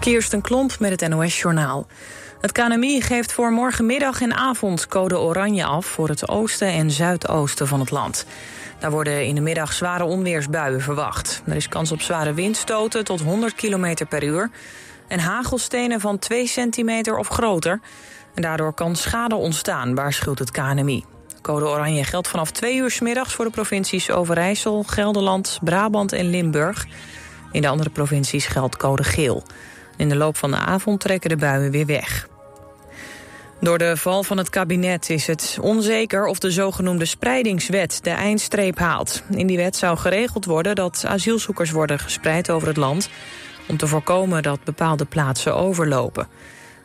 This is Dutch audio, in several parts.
Kirsten Klomp met het NOS-journaal. Het KNMI geeft voor morgenmiddag en avond code oranje af... voor het oosten en zuidoosten van het land. Daar worden in de middag zware onweersbuien verwacht. Er is kans op zware windstoten tot 100 km per uur... en hagelstenen van 2 centimeter of groter. En daardoor kan schade ontstaan, waarschuwt het KNMI. Code oranje geldt vanaf 2 uur s middags voor de provincies Overijssel, Gelderland, Brabant en Limburg. In de andere provincies geldt code geel. In de loop van de avond trekken de buien weer weg. Door de val van het kabinet is het onzeker of de zogenoemde spreidingswet de eindstreep haalt. In die wet zou geregeld worden dat asielzoekers worden gespreid over het land... om te voorkomen dat bepaalde plaatsen overlopen.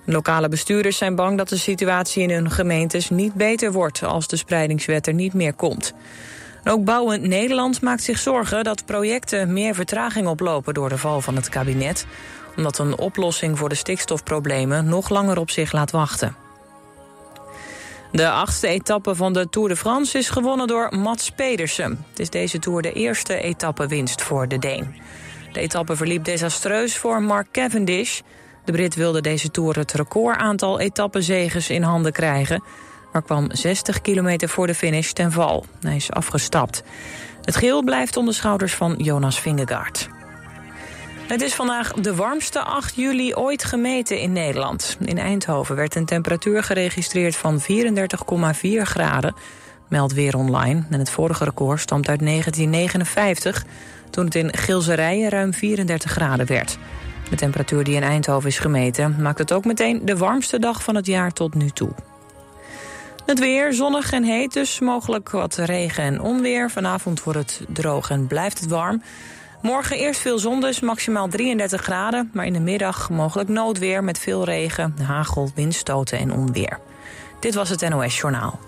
Lokale bestuurders zijn bang dat de situatie in hun gemeentes niet beter wordt... als de spreidingswet er niet meer komt. Ook Bouwend Nederland maakt zich zorgen dat projecten meer vertraging oplopen door de val van het kabinet, omdat een oplossing voor de stikstofproblemen nog langer op zich laat wachten. De achtste etappe van de Tour de France is gewonnen door Mats Pedersen. Het is deze Tour de eerste etappewinst voor de Deen. De etappe verliep desastreus voor Mark Cavendish. De Brit wilde deze Tour het recordaantal etappezeges in handen krijgen maar kwam 60 kilometer voor de finish ten val. Hij is afgestapt. Het geel blijft onder schouders van Jonas Vingegaard. Het is vandaag de warmste 8 juli ooit gemeten in Nederland. In Eindhoven werd een temperatuur geregistreerd van 34,4 graden, meldt Weer Online. En het vorige record stamt uit 1959, toen het in Gilserijen ruim 34 graden werd. De temperatuur die in Eindhoven is gemeten maakt het ook meteen de warmste dag van het jaar tot nu toe. Het weer zonnig en heet, dus mogelijk wat regen en onweer. Vanavond wordt het droog en blijft het warm. Morgen eerst veel zon dus, maximaal 33 graden. Maar in de middag mogelijk noodweer met veel regen, hagel, windstoten en onweer. Dit was het NOS Journaal.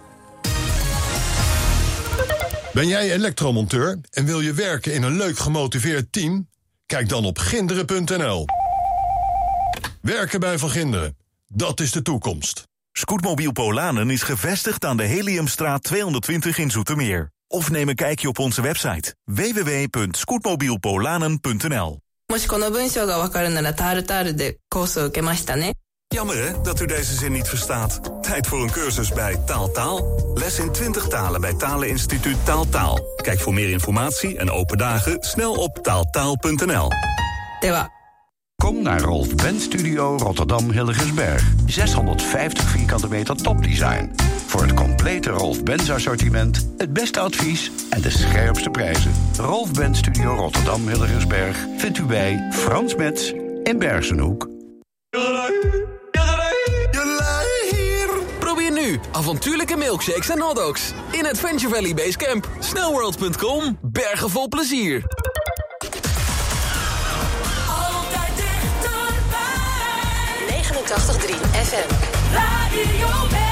Ben jij elektromonteur en wil je werken in een leuk gemotiveerd team? Kijk dan op ginderen.nl. Werken bij Van Ginderen, dat is de toekomst. Scootmobiel Polanen is gevestigd aan de Heliumstraat 220 in Zoetermeer. Of neem een kijkje op onze website www.scootmobielpolanen.nl Jammer hè, dat u deze zin niet verstaat. Tijd voor een cursus bij Taaltaal. Les in 20 talen bij Taleninstituut Taaltaal. Kijk voor meer informatie en open dagen snel op taaltaal.nl. Kom naar Rolf Benz Studio Rotterdam Hilligensberg. 650 vierkante meter topdesign. Voor het complete Rolf Benz assortiment, het beste advies en de scherpste prijzen. Rolf Benz Studio Rotterdam Hilligensberg vindt u bij Frans Metz in Bergenhoek. Probeer nu avontuurlijke milkshakes en hotdogs in Adventure Valley Base Camp. Bergen vol plezier. FM. Radio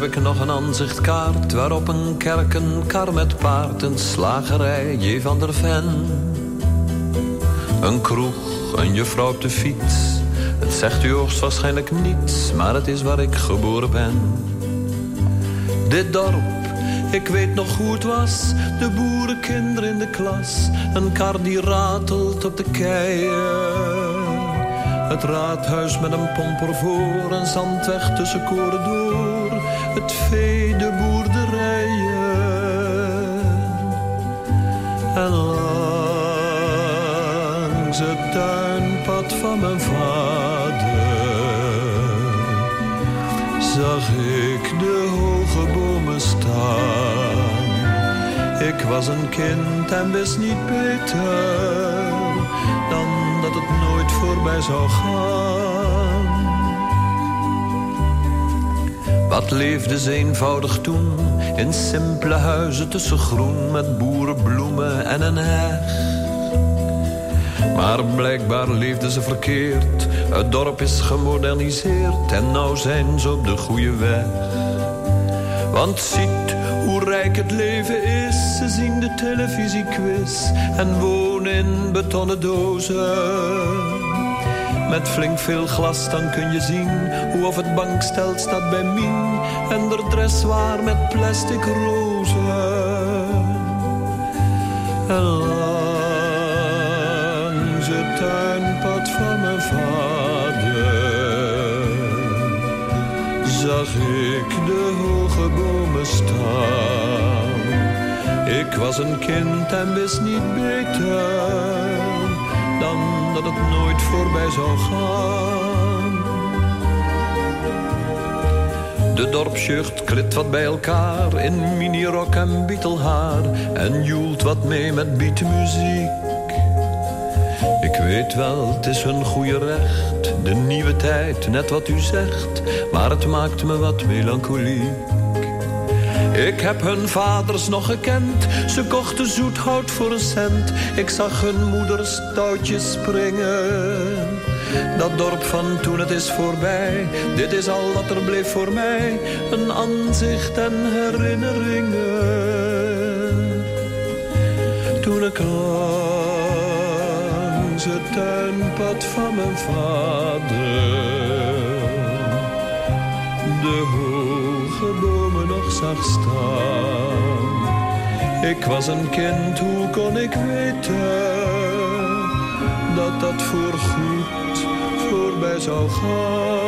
heb ik nog een aanzichtkaart waarop een kerk, een kar met paard, een slagerij, J. van der Ven. Een kroeg, een juffrouw op de fiets. Het zegt u hoogstwaarschijnlijk niets, maar het is waar ik geboren ben. Dit dorp, ik weet nog hoe het was, de boerenkinderen in de klas. Een kar die ratelt op de keien. Het raadhuis met een pomper voor, een zandweg tussen koren door. Mijn vader zag ik de hoge bomen staan. Ik was een kind en wist niet beter dan dat het nooit voorbij zou gaan. Wat leefde ze eenvoudig toen, in simpele huizen tussen groen met boerenbloemen en een heg. Maar blijkbaar leefden ze verkeerd, het dorp is gemoderniseerd en nou zijn ze op de goede weg. Want ziet hoe rijk het leven is. Ze zien de televisiequiz en wonen in betonnen dozen. Met flink veel glas dan kun je zien hoe of het bankstel staat bij Mien. En de dressoir met plastic rozen. Ik was een kind en wist niet beter dan dat het nooit voorbij zou gaan. De dorpsjucht klit wat bij elkaar in minirok en bietelhaar en joelt wat mee met beatmuziek. Ik weet wel, het is hun goede recht, de nieuwe tijd, net wat u zegt, maar het maakt me wat melancholiek. Ik heb hun vaders nog gekend, ze kochten zoethout voor een cent. Ik zag hun moeders touwtjes springen. Dat dorp van toen het is voorbij, dit is al wat er bleef voor mij. Een aanzicht en herinneringen. Toen ik langs het tuinpad van mijn vader de bomen nog zag staan. Ik was een kind, hoe kon ik weten dat dat voorgoed voorbij zou gaan?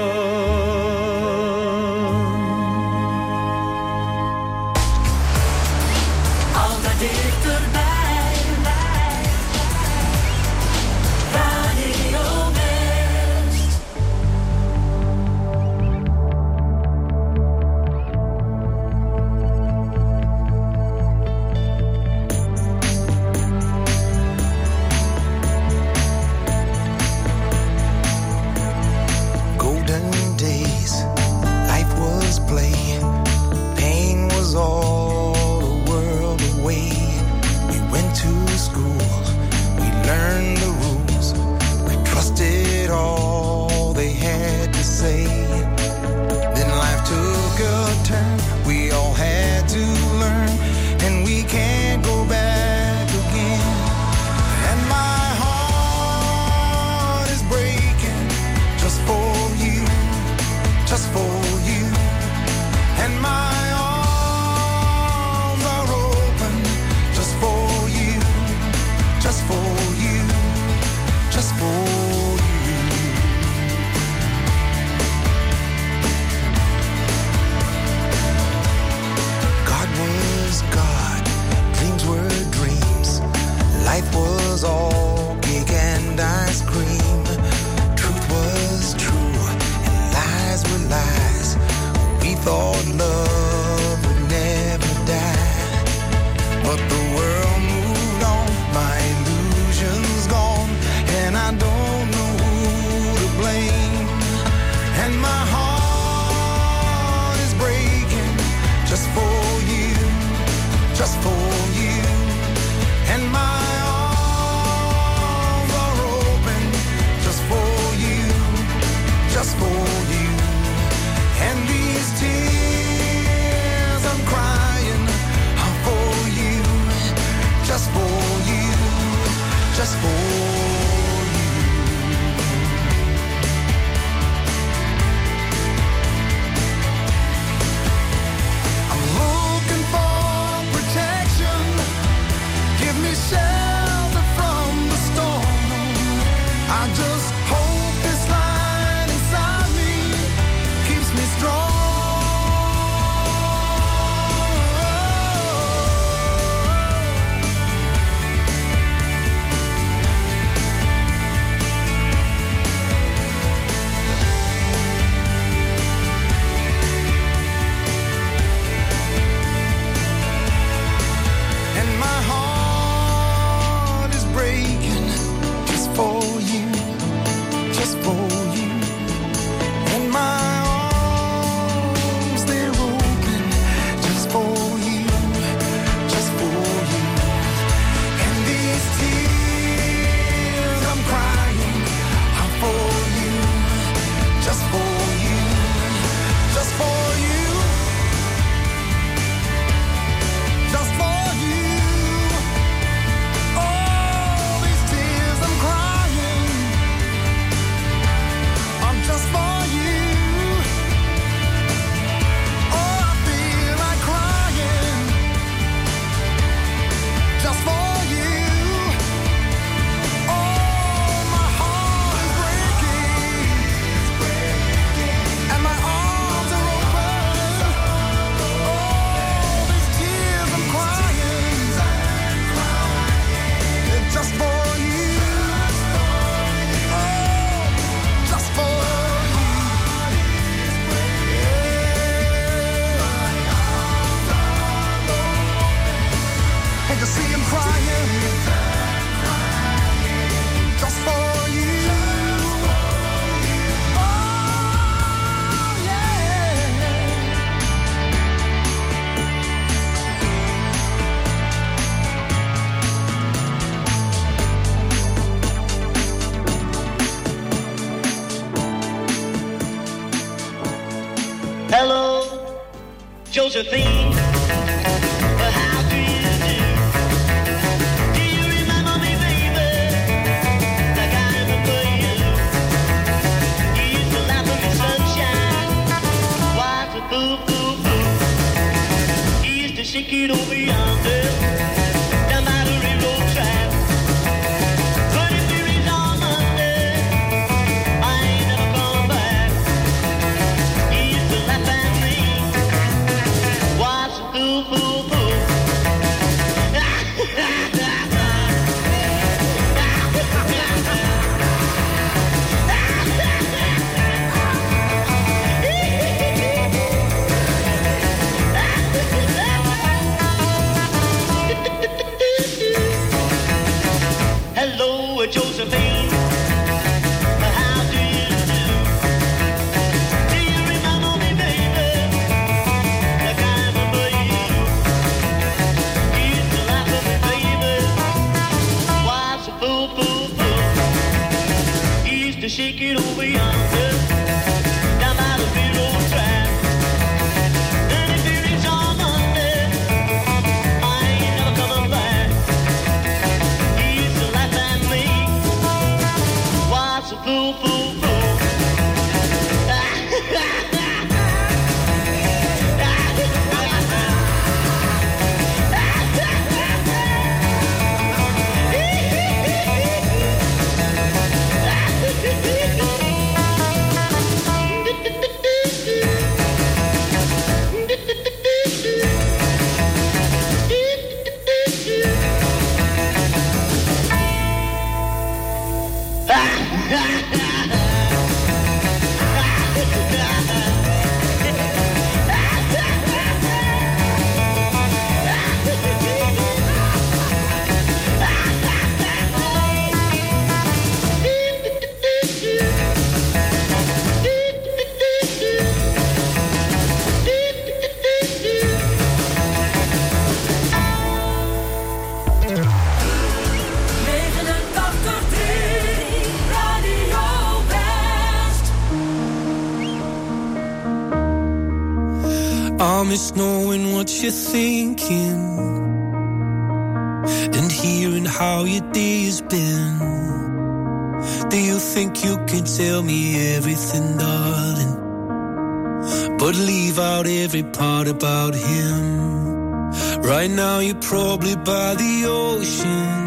part about him. Right now, you're probably by the ocean.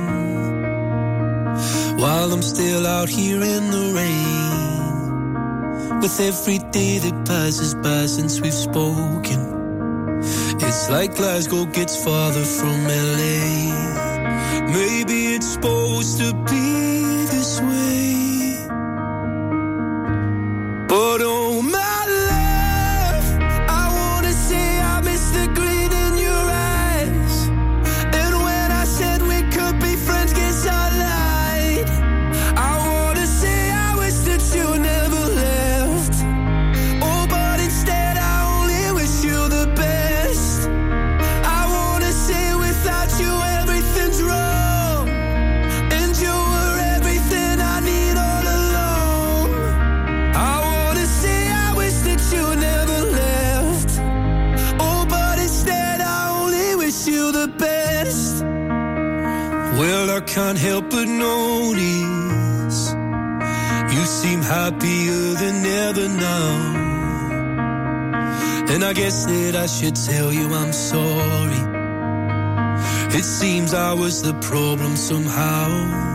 While I'm still out here in the rain. With every day that passes by since we've spoken, it's like Glasgow gets farther from LA. Maybe it's supposed to be I was the problem somehow.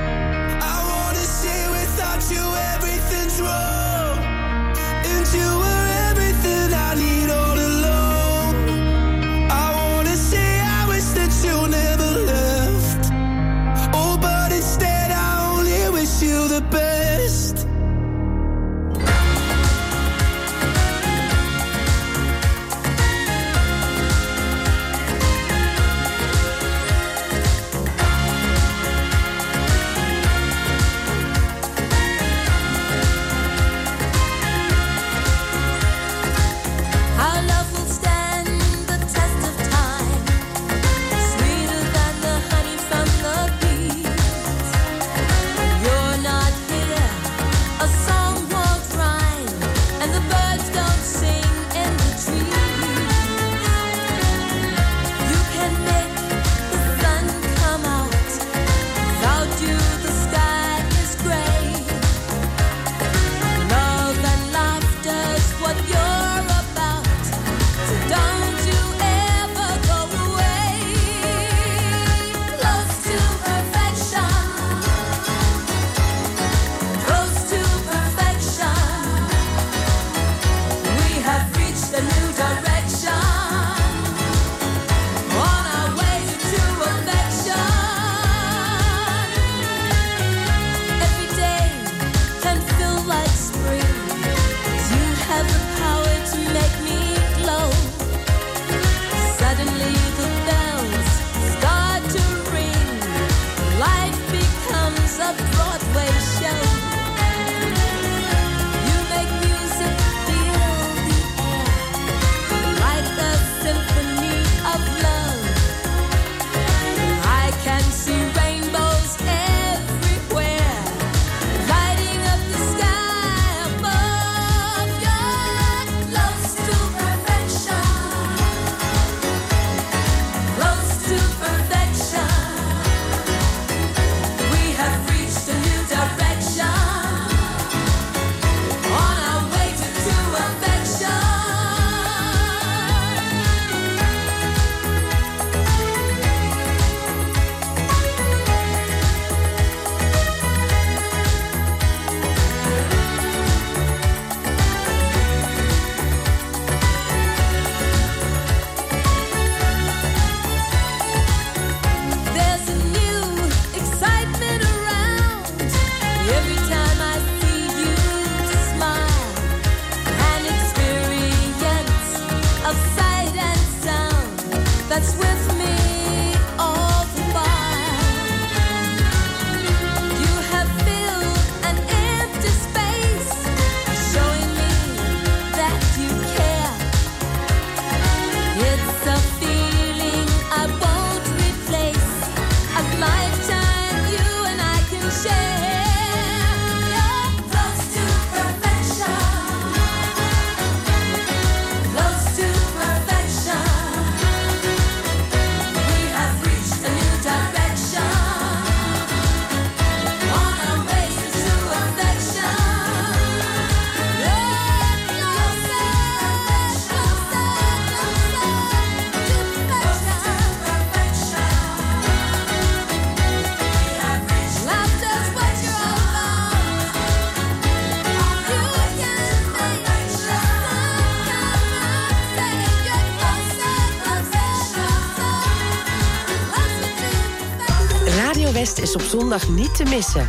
niet te missen.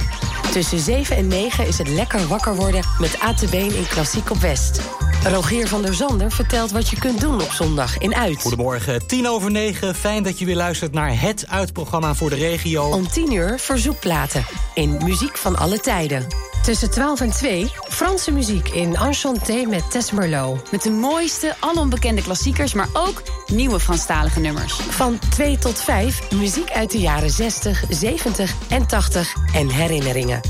Tussen 7 en 9 is het lekker wakker worden met ATB in Klassiek op West. Rogier van der Zander vertelt wat je kunt doen op zondag in Uit. Goedemorgen, 10 over 9. Fijn dat je weer luistert naar het Uitprogramma voor de regio. Om 10 uur verzoekplaten in muziek van alle tijden. Tussen 12 en 2 Franse muziek in Enchanté met Tess Merlot. Met de mooiste, alombekende klassiekers, maar ook nieuwe Franstalige nummers. Van 2 tot 5 muziek uit de jaren 60, 70 en 80 en herinneringen.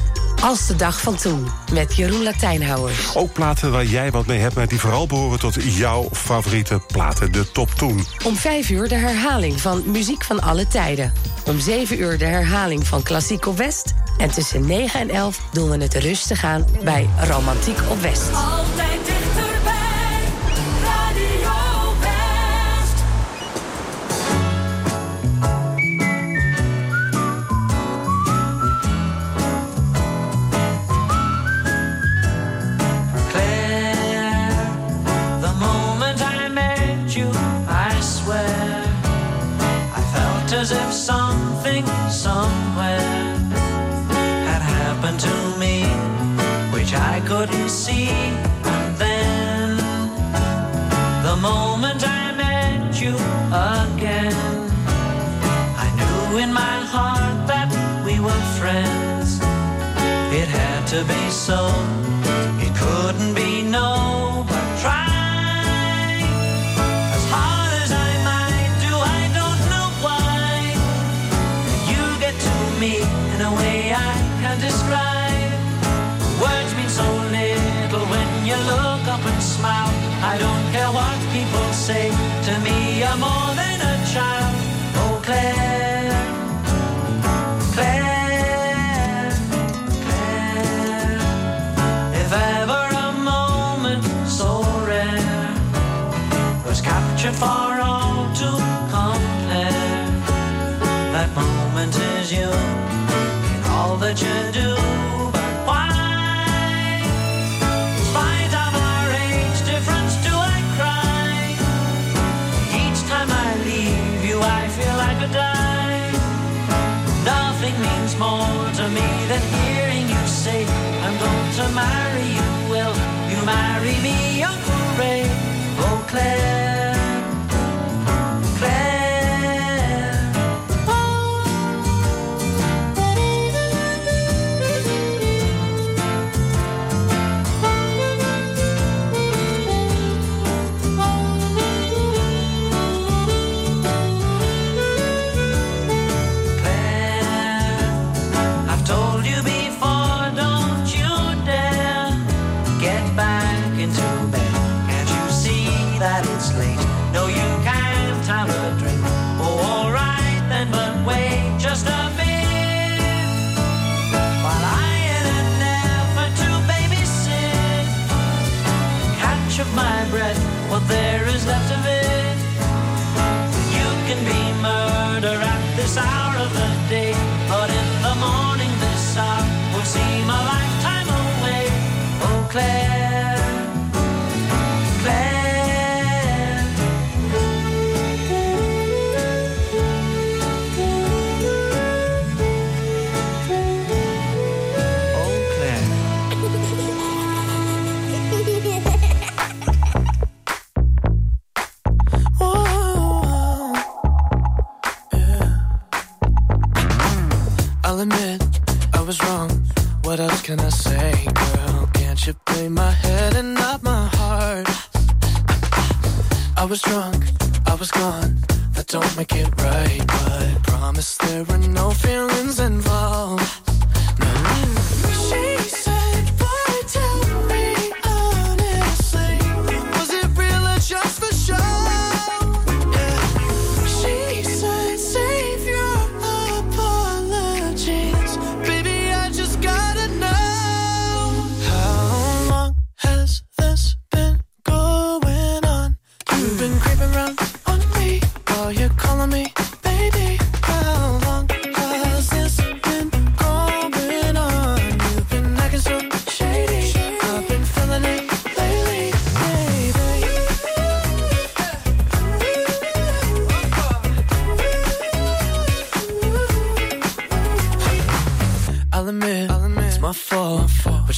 Als de dag van toen, met Jeroen Latijnhouwers. Ook platen waar jij wat mee hebt, maar die vooral behoren tot jouw favoriete platen, de top toen. Om 5 uur de herhaling van muziek van alle tijden. Om 7 uur de herhaling van Klassiek op West. En tussen 9 en 11 doen we het rustig aan bij Romantiek op West. Claire.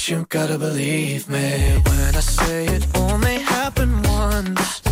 You gotta believe me when I say it only happened once.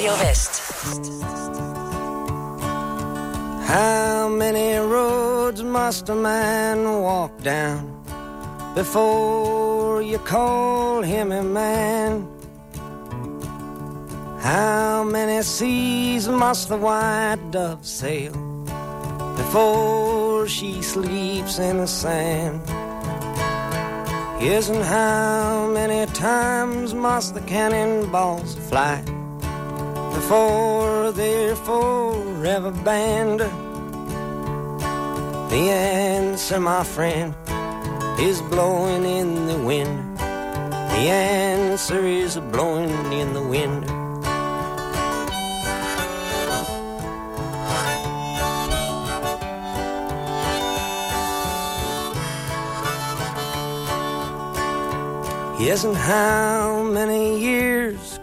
Radio West. How many roads must a man walk down before you call him a man? How many seas must the white dove sail before she sleeps in the sand? And how many times must the cannonballs fly before they're forever banned? The answer, my friend, is blowing in the wind. The answer is blowing in the wind. Yes, and how many years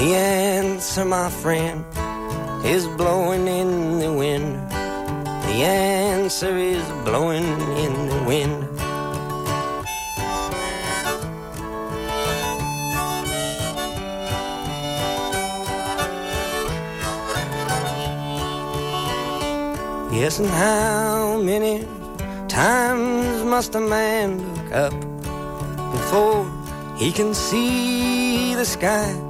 The answer, my friend, is blowing in the wind. The answer is blowing in the wind. Yes, and how many times must a man look up before he can see the sky?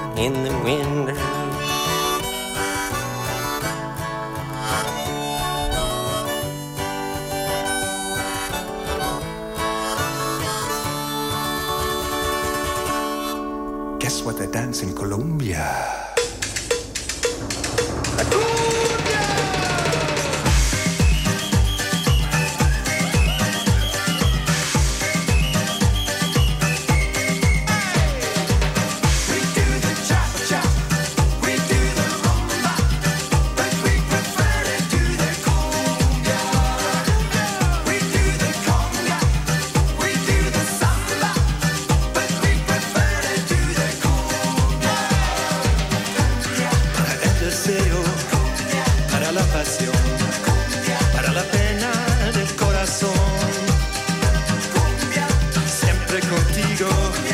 in the wind. Guess what they dance in Colombia? contigo.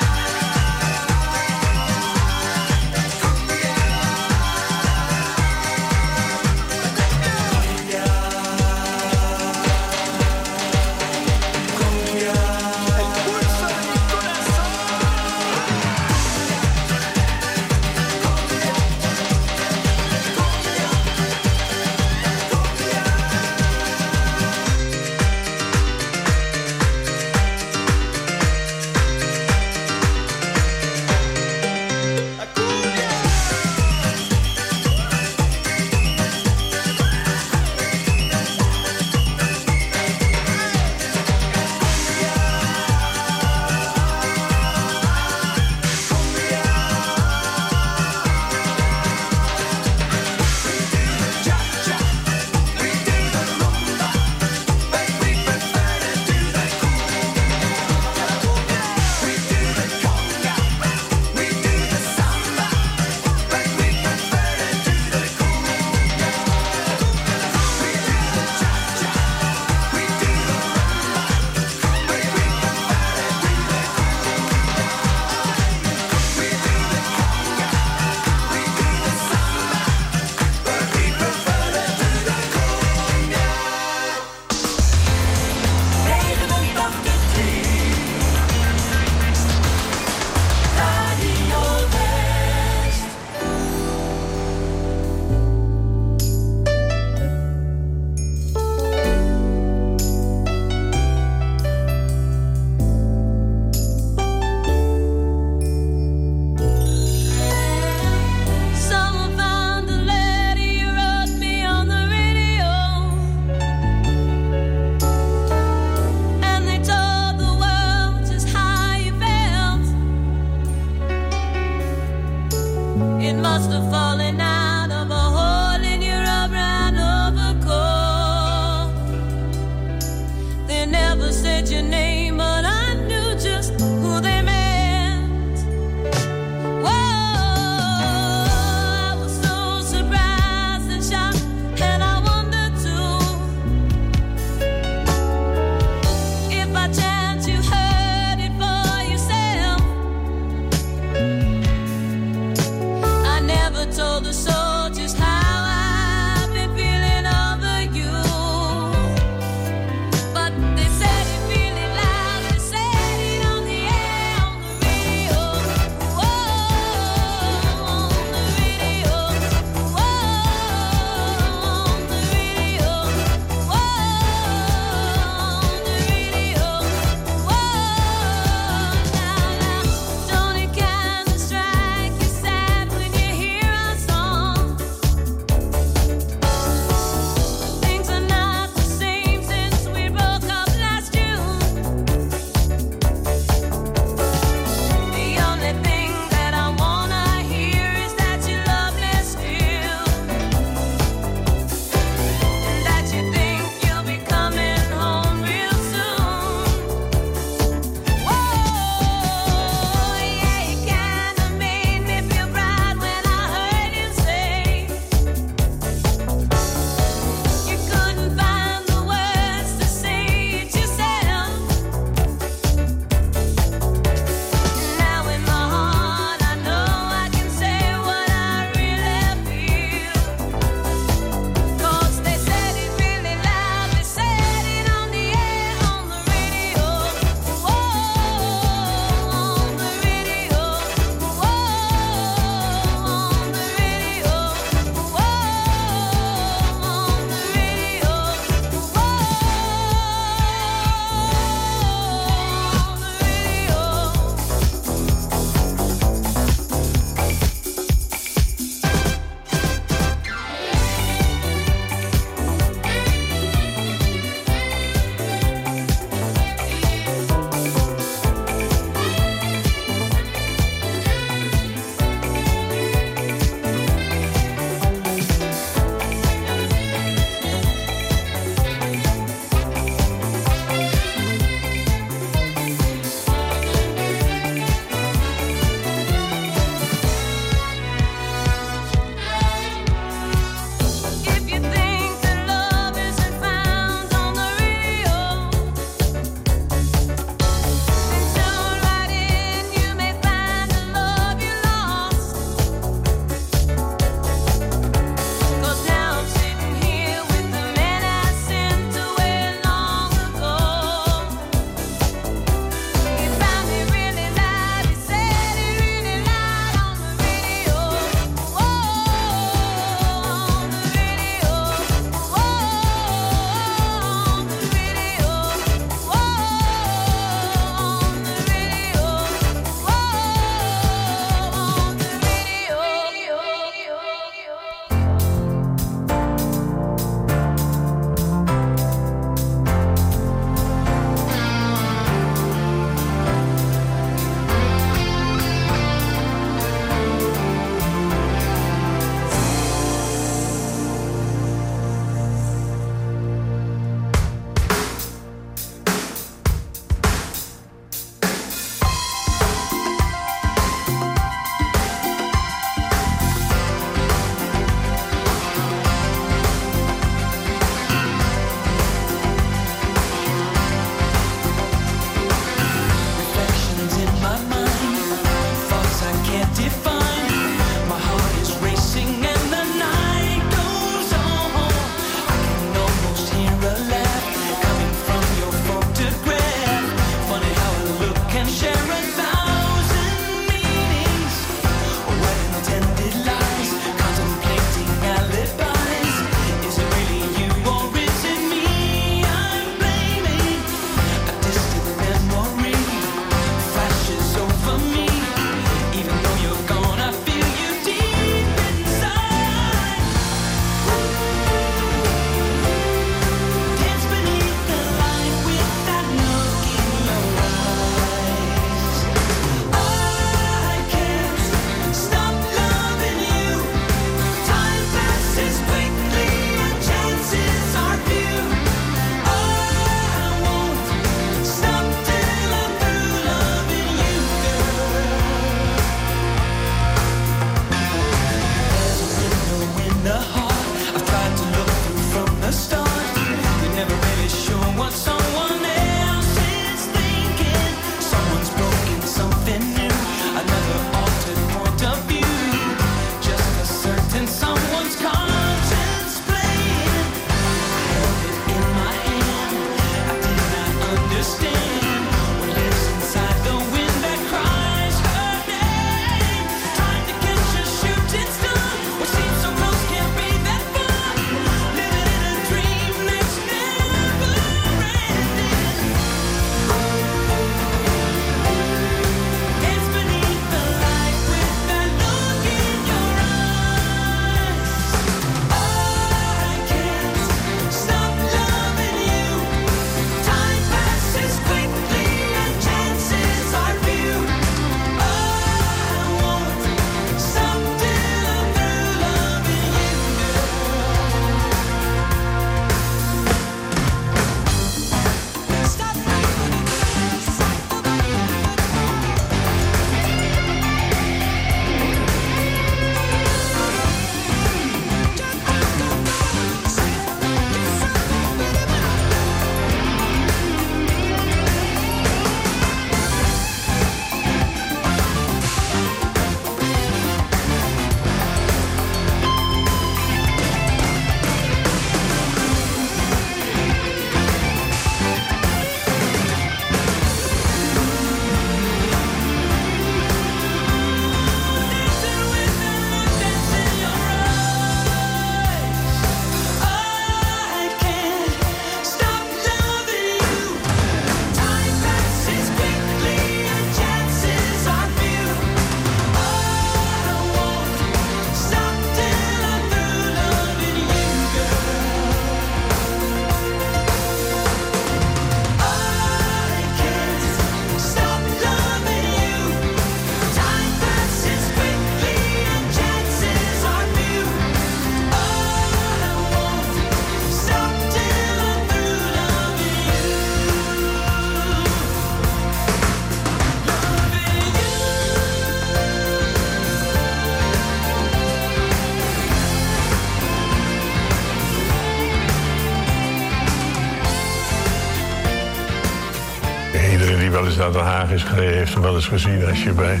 Naar Den Haag is gereden, heeft hem wel eens gezien. Als je bij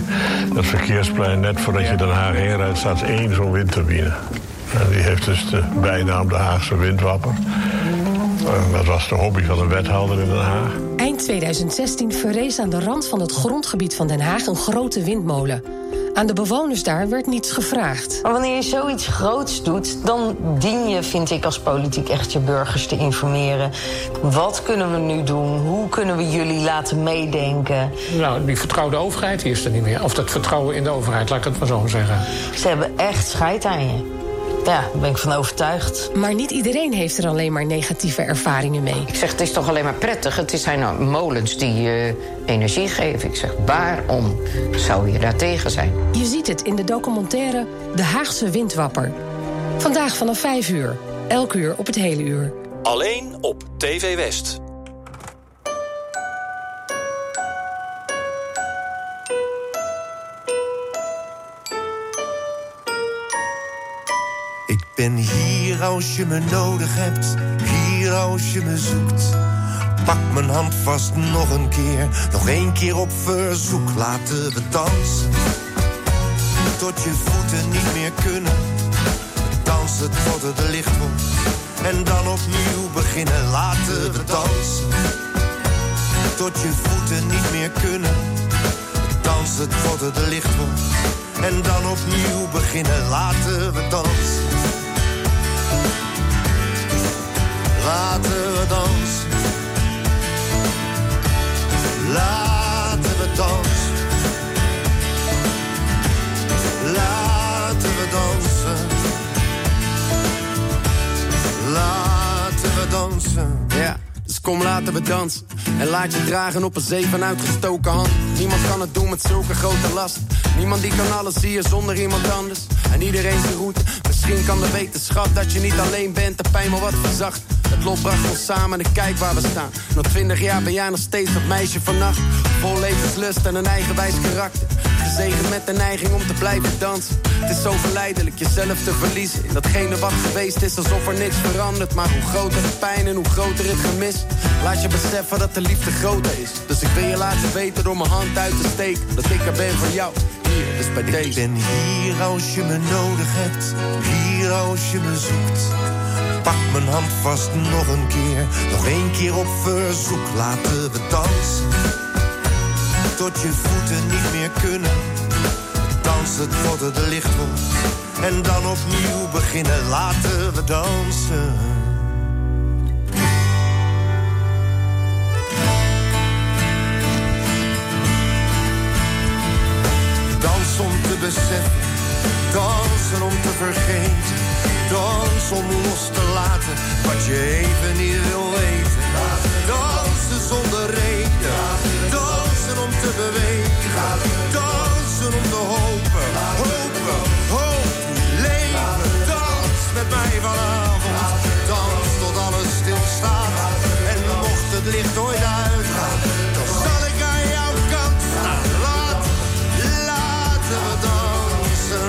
dat verkeersplein, net voordat je Den Haag heen rijdt, staat één zo'n windturbine. Die heeft dus de bijnaam de Haagse windwapper. En dat was de hobby van een wethouder in Den Haag. Eind 2016 verrees aan de rand van het grondgebied van Den Haag een grote windmolen. Aan de bewoners daar werd niets gevraagd. Maar wanneer je zoiets groots doet, dan dien je, vind ik, als politiek echt je burgers te informeren. Wat kunnen we nu doen? Hoe kunnen we jullie laten meedenken? Nou, die vertrouwde overheid die is er niet meer. Of dat vertrouwen in de overheid, laat ik het maar zo zeggen. Ze hebben echt scheid aan je. Ja, daar ben ik van overtuigd. Maar niet iedereen heeft er alleen maar negatieve ervaringen mee. Ik zeg, het is toch alleen maar prettig. Het zijn nou molens die eh, energie geven. Ik zeg, waarom zou je daar tegen zijn? Je ziet het in de documentaire De Haagse Windwapper. Vandaag vanaf 5 uur. Elk uur op het hele uur. Alleen op TV West. Ben hier als je me nodig hebt, hier als je me zoekt. Pak mijn hand vast nog een keer, nog één keer op verzoek. Laten we dansen, tot je voeten niet meer kunnen. Dansen tot het licht wordt, en dan opnieuw beginnen. Laten we dansen, tot je voeten niet meer kunnen. Dansen tot het licht wordt, en dan opnieuw beginnen. Laten we dansen. Laten we dansen. Laten we dansen. Laten we dansen. Laten we dansen. Ja, dus kom laten we dansen. En laat je dragen op een zee van uitgestoken hand. Niemand kan het doen met zulke grote last. Niemand die kan alles zien zonder iemand anders. En iedereen zijn route. Misschien kan de wetenschap dat je niet alleen bent. De pijn maar wat verzacht. Het lot bracht ons samen en kijk waar we staan. Nog twintig jaar ben jij nog steeds dat meisje vannacht. Vol levenslust en een eigenwijs karakter. Gezegend met de neiging om te blijven dansen. Het is zo verleidelijk jezelf te verliezen. In datgene wat geweest is, alsof er niks verandert. Maar hoe groter de pijn en hoe groter het gemis. Laat je beseffen dat de liefde groter is. Dus ik wil je laten weten door mijn hand uit te steken. Dat ik er ben voor jou. Hier, dus bij deze. Ik ben hier als je me nodig hebt, hier als je me zoekt. Pak mijn hand vast nog een keer, nog één keer op verzoek. Laten we dansen, tot je voeten niet meer kunnen. Dansen tot het licht wordt, en dan opnieuw beginnen. Laten we dansen. Dans om te beseffen, dansen om te vergeten. Dans om los te laten wat je even niet wil weten. Bewegen. Dansen om te hopen, hopen, hopen, leven. Dans met mij vanavond, dans tot alles stilstaat. En mocht het licht ooit uitgaan, dan zal ik aan jouw kant staan. Laat, laten we dansen,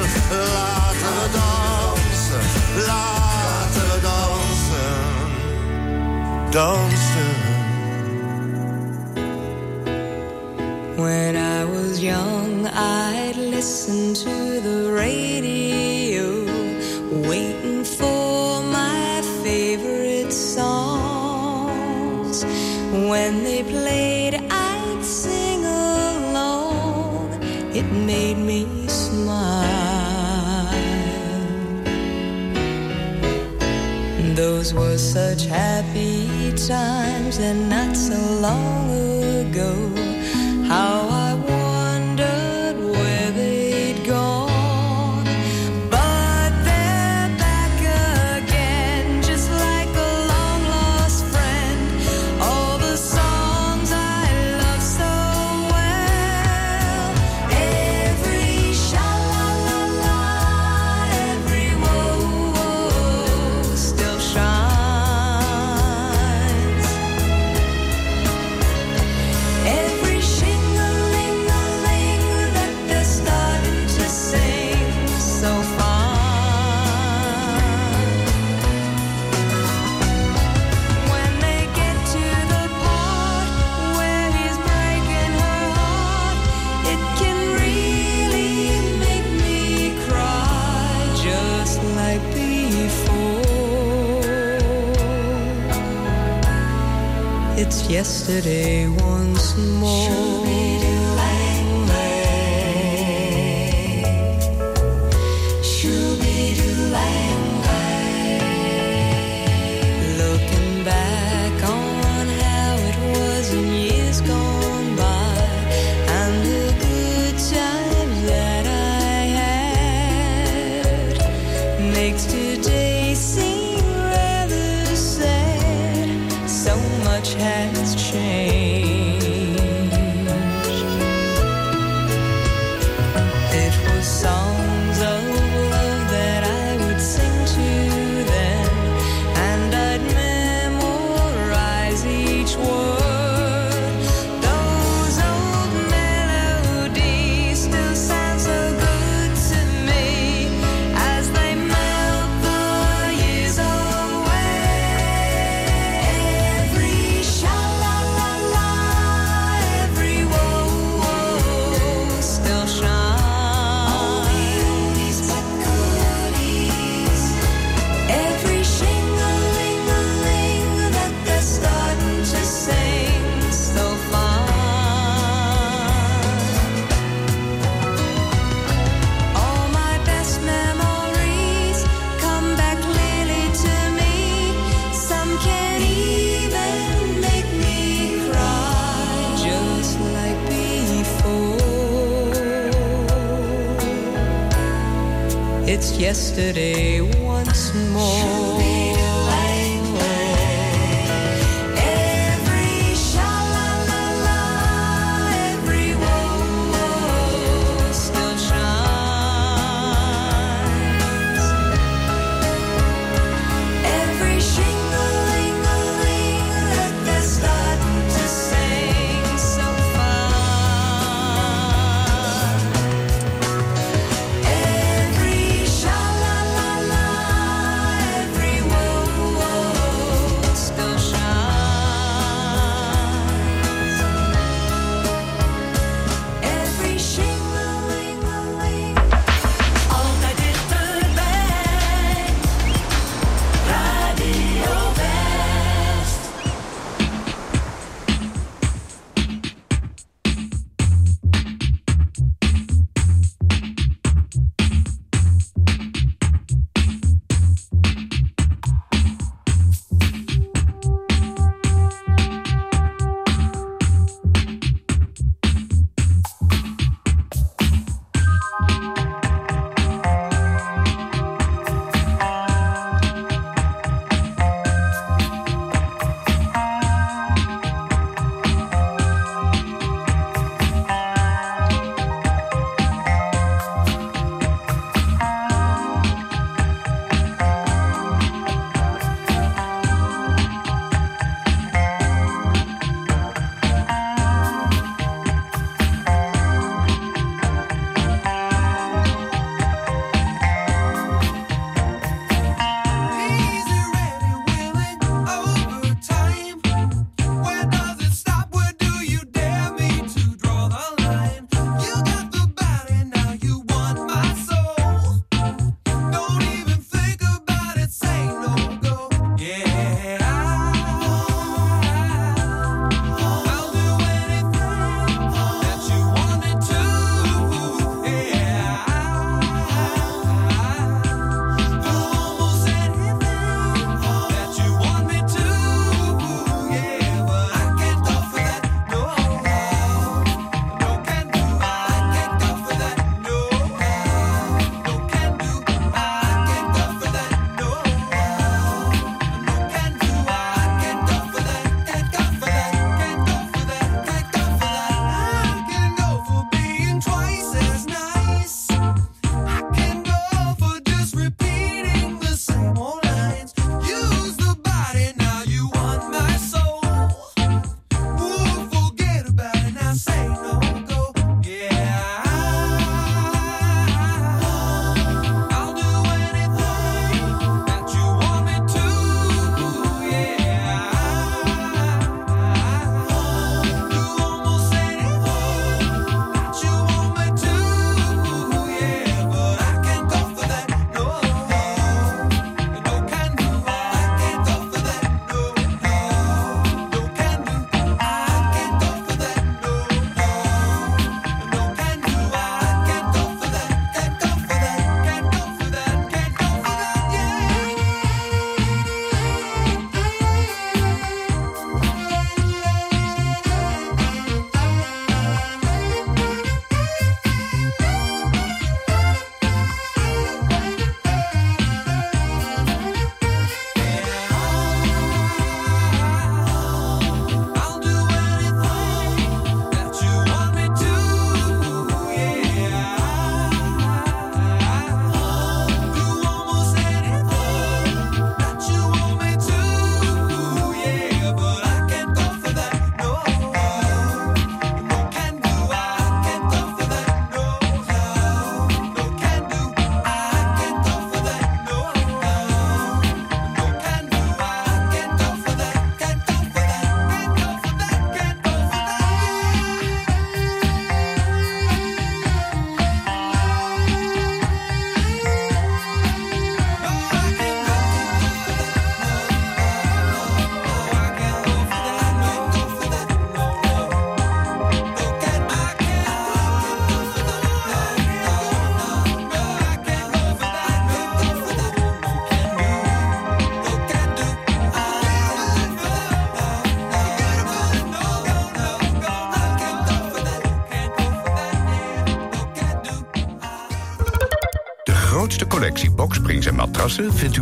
laten we dansen, laten we dansen. I'd listen to the radio, waiting for my favorite songs. When they played, I'd sing along. It made me smile. Those were such happy times, and not so long ago. How yesterday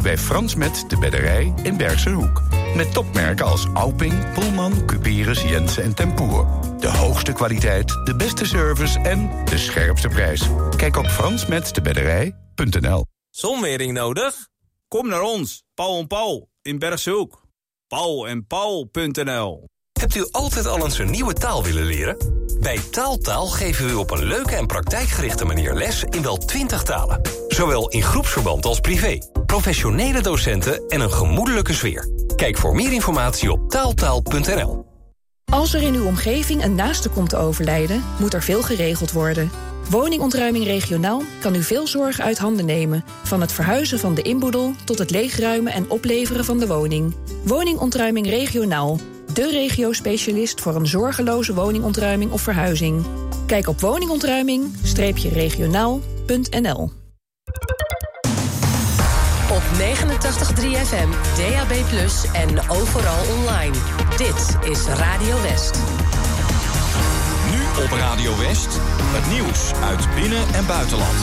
bij Frans Met de Bedderij in Bergse Hoek. Met topmerken als Alping, Pullman, Cuperus, Jensen en Tempoer. De hoogste kwaliteit, de beste service en de scherpste prijs. Kijk op fransmetdebedderij.nl Zonwering nodig? Kom naar ons, Paul en Paul in Bergshoek. Paul en Paul.nl Hebt u altijd al eens een nieuwe taal willen leren? Bij Taaltaal geven we u op een leuke en praktijkgerichte manier les in wel 20 talen. Zowel in groepsverband als privé. Professionele docenten en een gemoedelijke sfeer. Kijk voor meer informatie op taaltaal.nl. Als er in uw omgeving een naaste komt te overlijden, moet er veel geregeld worden. Woningontruiming regionaal kan u veel zorgen uit handen nemen. Van het verhuizen van de inboedel tot het leegruimen en opleveren van de woning. Woningontruiming regionaal. De regio-specialist voor een zorgeloze woningontruiming of verhuizing. Kijk op woningontruiming-regionaal.nl Op 89.3 FM, DAB+, en overal online. Dit is Radio West. Nu op Radio West, het nieuws uit binnen- en buitenland.